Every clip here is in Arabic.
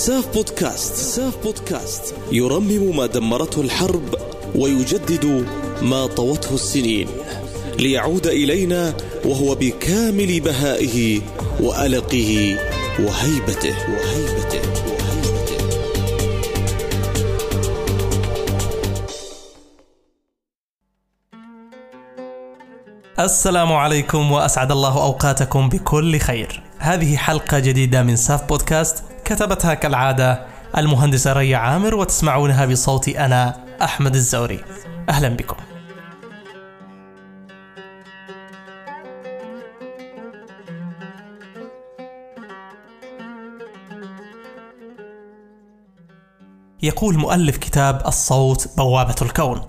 ساف بودكاست ساف بودكاست. يرمم ما دمرته الحرب ويجدد ما طوته السنين. ليعود إلينا وهو بكامل بهائه وألقه وهيبته. وهيبته. السلام عليكم وأسعد الله أوقاتكم بكل خير. هذه حلقة جديدة من ساف بودكاست. كتبتها كالعادة المهندسة ريا عامر وتسمعونها بصوتي أنا أحمد الزوري. أهلا بكم. يقول مؤلف كتاب الصوت بوابة الكون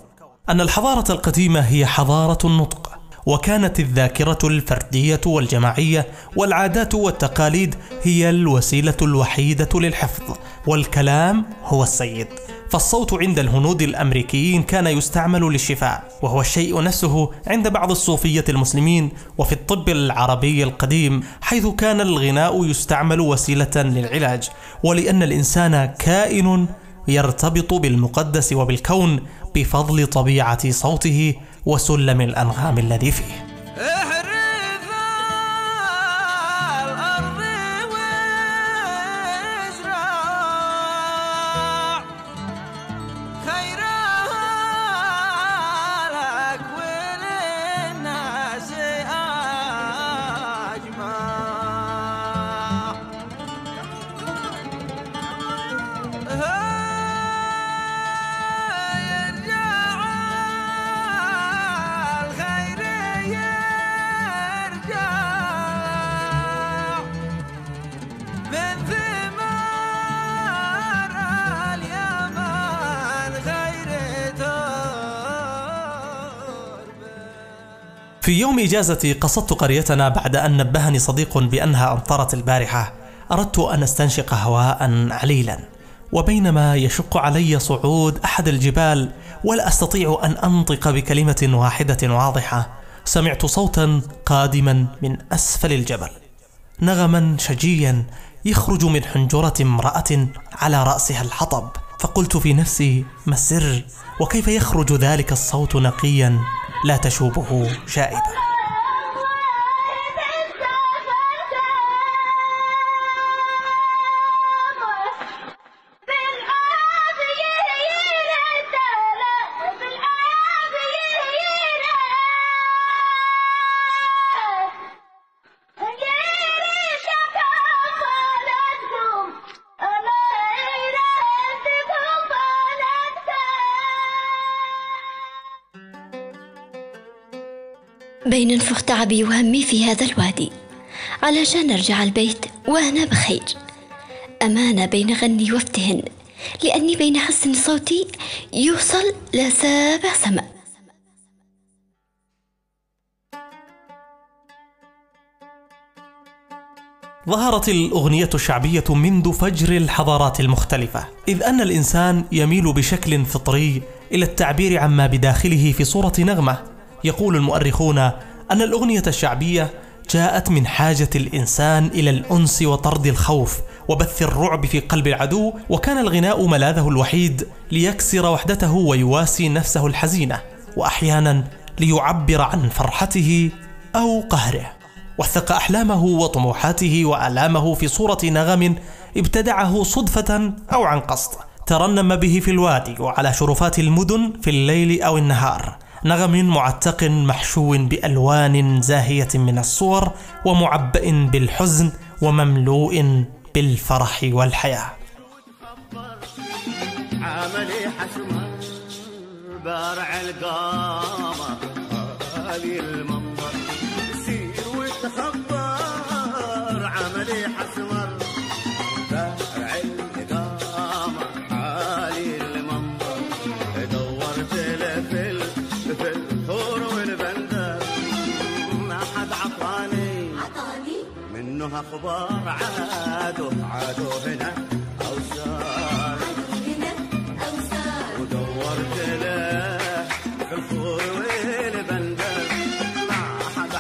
أن الحضارة القديمة هي حضارة النطق وكانت الذاكرة الفردية والجماعية والعادات والتقاليد هي الوسيلة الوحيدة للحفظ والكلام هو السيد. فالصوت عند الهنود الأمريكيين كان يستعمل للشفاء وهو الشيء نفسه عند بعض الصوفية المسلمين وفي الطب العربي القديم حيث كان الغناء يستعمل وسيلة للعلاج. ولأن الإنسان كائن يرتبط بالمقدس وبالكون بفضل طبيعة صوته وسلم الانغام الذي فيه. في يوم إجازتي قصدت قريتنا بعد أن نبهني صديق بأنها أمطرت البارحة. أردت أن أستنشق هواء عليلا وبينما يشق علي صعود أحد الجبال ولا أستطيع أن أنطق بكلمة واحدة واضحة. سمعت صوتا قادما من أسفل الجبل نغما شجيا يخرج من حنجرة امرأة على رأسها الحطب. فقلت في نفسي ما السر؟ وكيف يخرج ذلك الصوت نقيا؟ لا تشوبه شائبة بين انفخ تعبي وهمي في هذا الوادي. علشان أرجع البيت وأنا بخير. أمانة بين غني وافتهن لأني بين حسن صوتي يوصل لسابع سماء. ظهرت الأغنية الشعبية منذ فجر الحضارات المختلفة إذ أن الإنسان يميل بشكل فطري إلى التعبير عما بداخله في صورة نغمة. يقول المؤرخون أن الأغنية الشعبية جاءت من حاجة الإنسان إلى الأنس وطرد الخوف وبث الرعب في قلب العدو وكان الغناء ملاذه الوحيد ليكسر وحدته ويواسي نفسه الحزينة وأحيانا ليعبر عن فرحته أو قهره. وثق أحلامه وطموحاته وآلامه في صورة نغم ابتدعه صدفة أو عن قصد ترنم به في الوادي وعلى شرفات المدن في الليل أو النهار. نغم معتق محشو بألوان زاهية من الصور ومعبأ بالحزن ومملوء بالفرح والحياة. عملي حسمة بارع منه أخبار عادوا عادوا هنا أو صار ودورت له في الخور والبندر ما حد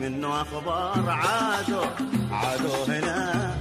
منه أخبار عادوا عادوا هنا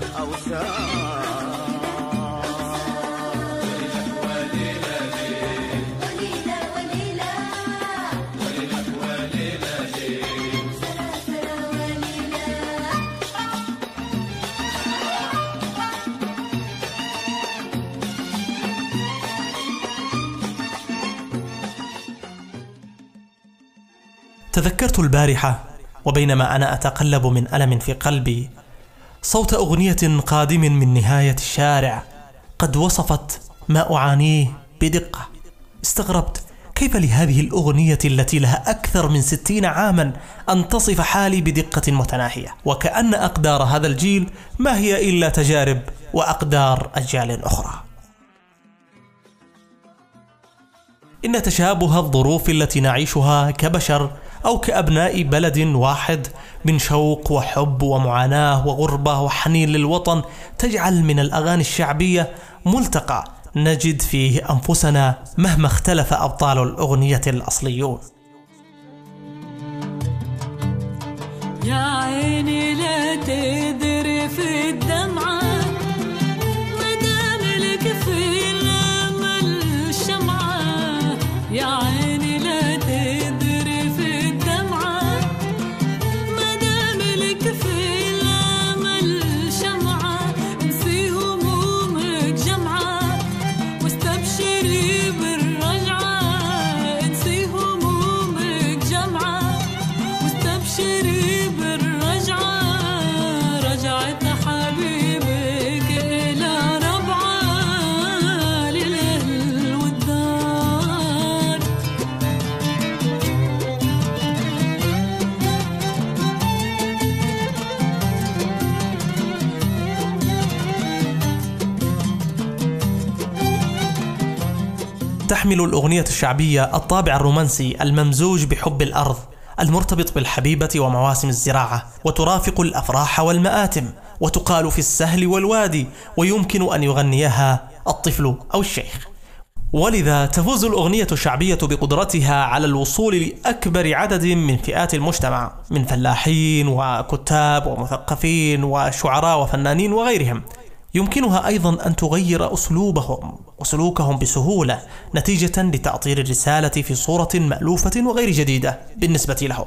تذكرت البارحة وبينما أنا أتقلب من ألم في قلبي صوت أغنية قادم من نهاية الشارع قد وصفت ما أعانيه بدقة. استغربت كيف لهذه الأغنية التي لها أكثر من ستين عاما أن تصف حالي بدقة متناهية؟ وكأن أقدار هذا الجيل ما هي إلا تجارب وأقدار أجيال أخرى. إن تشابه الظروف التي نعيشها كبشر أو كأبناء بلد واحد من شوق وحب ومعاناة وغربة وحنين للوطن تجعل من الأغاني الشعبية ملتقى نجد فيه أنفسنا مهما اختلف أبطال الأغنية الأصليون. يا عيني لا تدري في الدمعة تحمل الأغنية الشعبية الطابع الرومانسي الممزوج بحب الأرض المرتبط بالحبيبة ومواسم الزراعة وترافق الأفراح والمآتم وتقال في السهل والوادي ويمكن أن يغنيها الطفل أو الشيخ. ولذا تفوز الأغنية الشعبية بقدرتها على الوصول لأكبر عدد من فئات المجتمع من فلاحين وكتاب ومثقفين وشعراء وفنانين وغيرهم. يمكنها أيضا أن تغير أسلوبهم وسلوكهم بسهولة نتيجة لتأطير الرسالة في صورة مألوفة وغير جديدة بالنسبة لهم.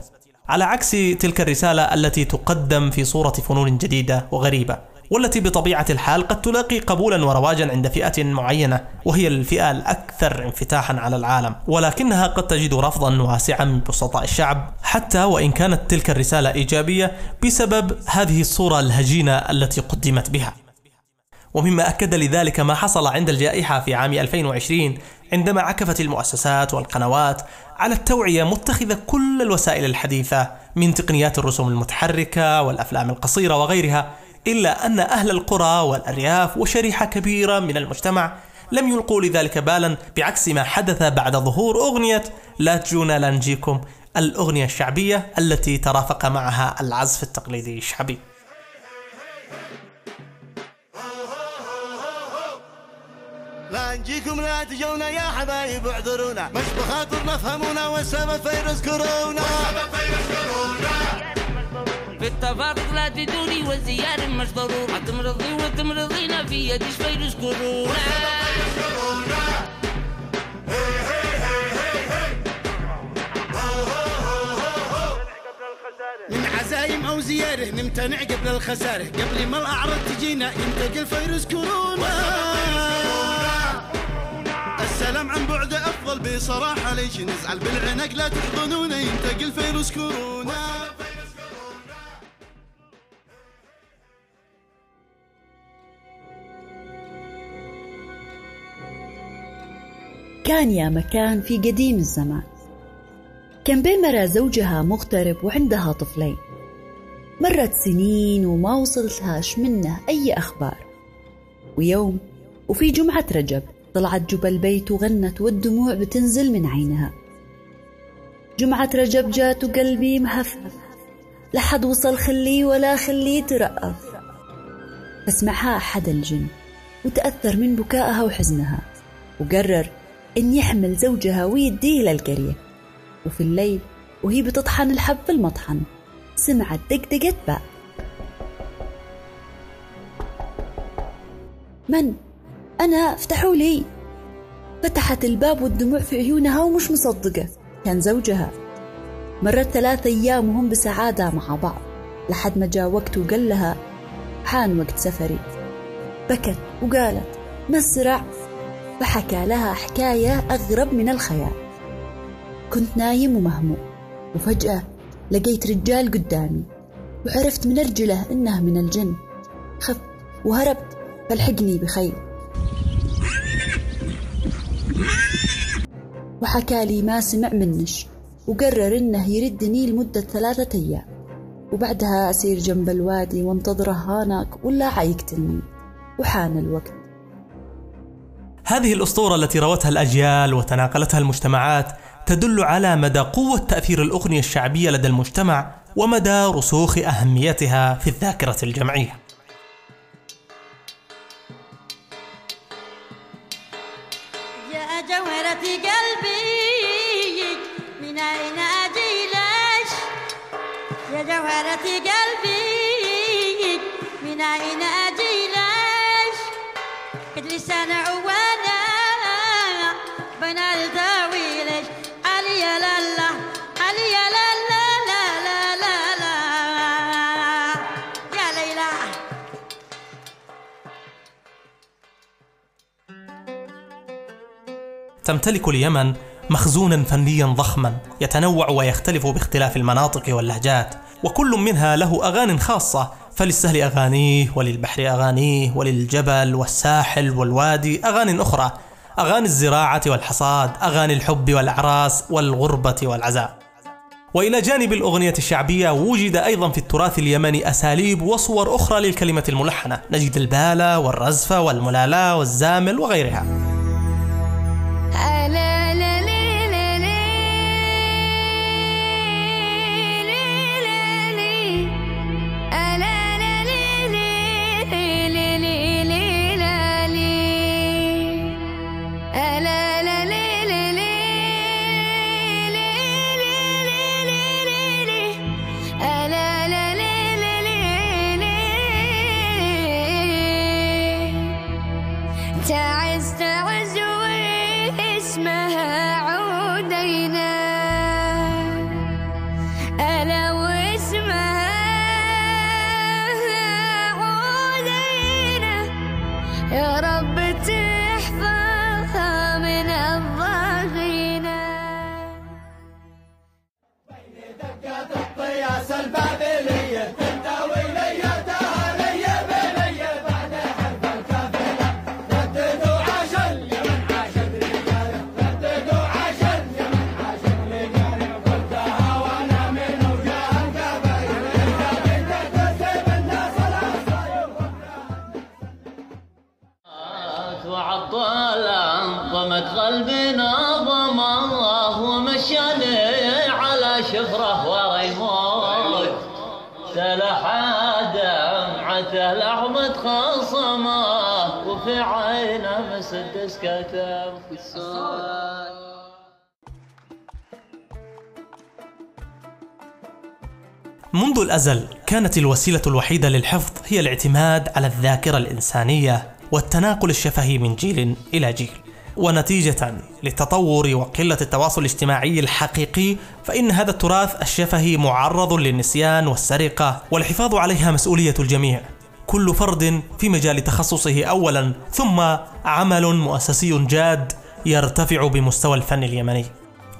على عكس تلك الرسالة التي تقدم في صورة فنون جديدة وغريبة والتي بطبيعة الحال قد تلاقي قبولا ورواجا عند فئة معينة وهي الفئة الأكثر انفتاحا على العالم ولكنها قد تجد رفضا واسعا من بسطاء الشعب حتى وإن كانت تلك الرسالة إيجابية بسبب هذه الصورة الهجينة التي قدمت بها. ومما أكد لذلك ما حصل عند الجائحة في عام 2020 عندما عكفت المؤسسات والقنوات على التوعية متخذة كل الوسائل الحديثة من تقنيات الرسوم المتحركة والأفلام القصيرة وغيرها إلا أن أهل القرى والأرياف وشريحة كبيرة من المجتمع لم يلقوا لذلك بالا بعكس ما حدث بعد ظهور أغنية لا تجونا لا نجيكم الأغنية الشعبية التي ترافق معها العزف التقليدي الشعبي. لا نجيكم لا تجونا يا حبايب اعذرونا. مش بخاطرنا فهمونا والسبب فيروس كورونا. في التفارق لا تدوري والزيارة مش ضروري هتمرضي وتمرضينا في يديش فيروس كورونا. من عزايم أو زيارة نمتنع قبل الخسارة. قبل ما الأعراض تجينا ينتقل فيروس كورونا. السلام عن بعد أفضل بصراحة ليش نزعل؟ بالعنق لا تحضنونا ينتقل فيروس كورونا. كان يا مكان في قديم الزمان. كان بين مرا زوجها مغترب وعندها طفلين. مرت سنين وما وصلتهاش منه أي أخبار. ويوم وفي جمعة رجب طلعت جبل البيت وغنت والدموع بتنزل من عينها. جمعة رجب جات وقلبي مهفهف لحد وصل خليه ولا خليه ترقف فسمعها أحد الجن وتأثر من بكائها وحزنها. وقرر إن يحمل زوجها ويديه للقرية وفي الليل وهي بتطحن الحب في المطحن. سمعت دقدقة باب من؟ أنا افتحوا لي. فتحت الباب والدموع في عيونها ومش مصدقة. كان زوجها. مرت ثلاثة أيام وهم بسعادة مع بعض. لحد ما جاء وقت وقال لها حان وقت سفري. بكت وقالت مسرع فحكى لها حكاية أغرب من الخيال. كنت نايم ومهموم. وفجأة لقيت رجال قدامي. وعرفت من رجله إنه من الجن. خفت وهربت فالحقني بخير. وحكى لي ما سمع منش وقرر إنه يردني لمدة ثلاثة أيام. وبعدها أسير جنب الوادي وانتظره هناك ولا حيقتلني. وحان الوقت. هذه الأسطورة التي روتها الأجيال وتناقلتها المجتمعات تدل على مدى قوة تأثير الأغنية الشعبية لدى المجتمع ومدى رسوخ أهميتها في الذاكرة الجمعية. علي علي لا لا لا لا. يا ليلى. تمتلك اليمن مخزونا فنيا ضخما يتنوع ويختلف باختلاف المناطق واللهجات وكل منها له أغان خاصة فللسهل أغانيه وللبحر أغانيه وللجبل والساحل والوادي. أغان أخرى أغاني الزراعة والحصاد أغاني الحب والأعراس والغربة والعزاء. وإلى جانب الأغنية الشعبية وجد أيضا في التراث اليمني أساليب وصور أخرى للكلمة الملحنة. نجد البالة والرزفة والملالاة والزامل وغيرها. في منذ الأزل كانت الوسيلة الوحيدة للحفظ هي الاعتماد على الذاكرة الإنسانية والتناقل الشفهي من جيل إلى جيل. ونتيجة للتطور وقلة التواصل الاجتماعي الحقيقي فإن هذا التراث الشفهي معرض للنسيان والسرقة والحفاظ عليها مسؤولية الجميع. كل فرد في مجال تخصصه أولا ثم عمل مؤسسي جاد يرتفع بمستوى الفن اليمني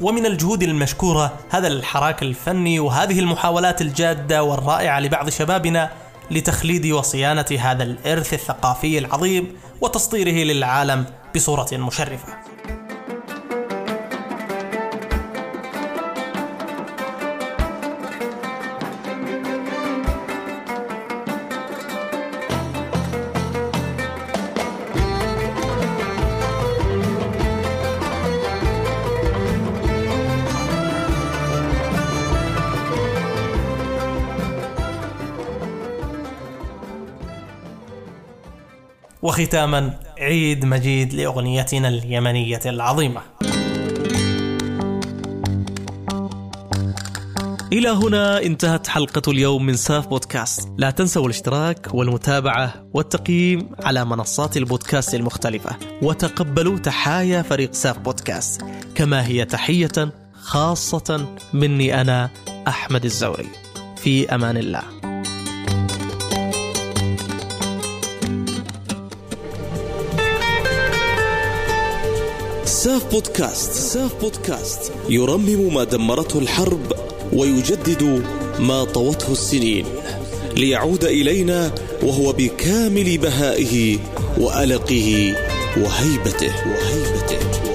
ومن الجهود المشكورة هذا الحراك الفني وهذه المحاولات الجادة والرائعة لبعض شبابنا لتخليد وصيانة هذا الإرث الثقافي العظيم وتسطيره للعالم بصورة مشرفة. وختاما عيد مجيد لأغنيتنا اليمنية العظيمة. إلى هنا انتهت حلقة اليوم من ساف بودكاست. لا تنسوا الاشتراك والمتابعة والتقييم على منصات البودكاست المختلفة. وتقبلوا تحايا فريق ساف بودكاست. كما هي تحية خاصة مني أنا أحمد الزوري. في أمان الله. ساف بودكاست ساف بودكاست يرمم ما دمرته الحرب ويجدد ما طوته السنين. ليعود إلينا وهو بكامل بهائه وألقه وهيبته. وهيبته.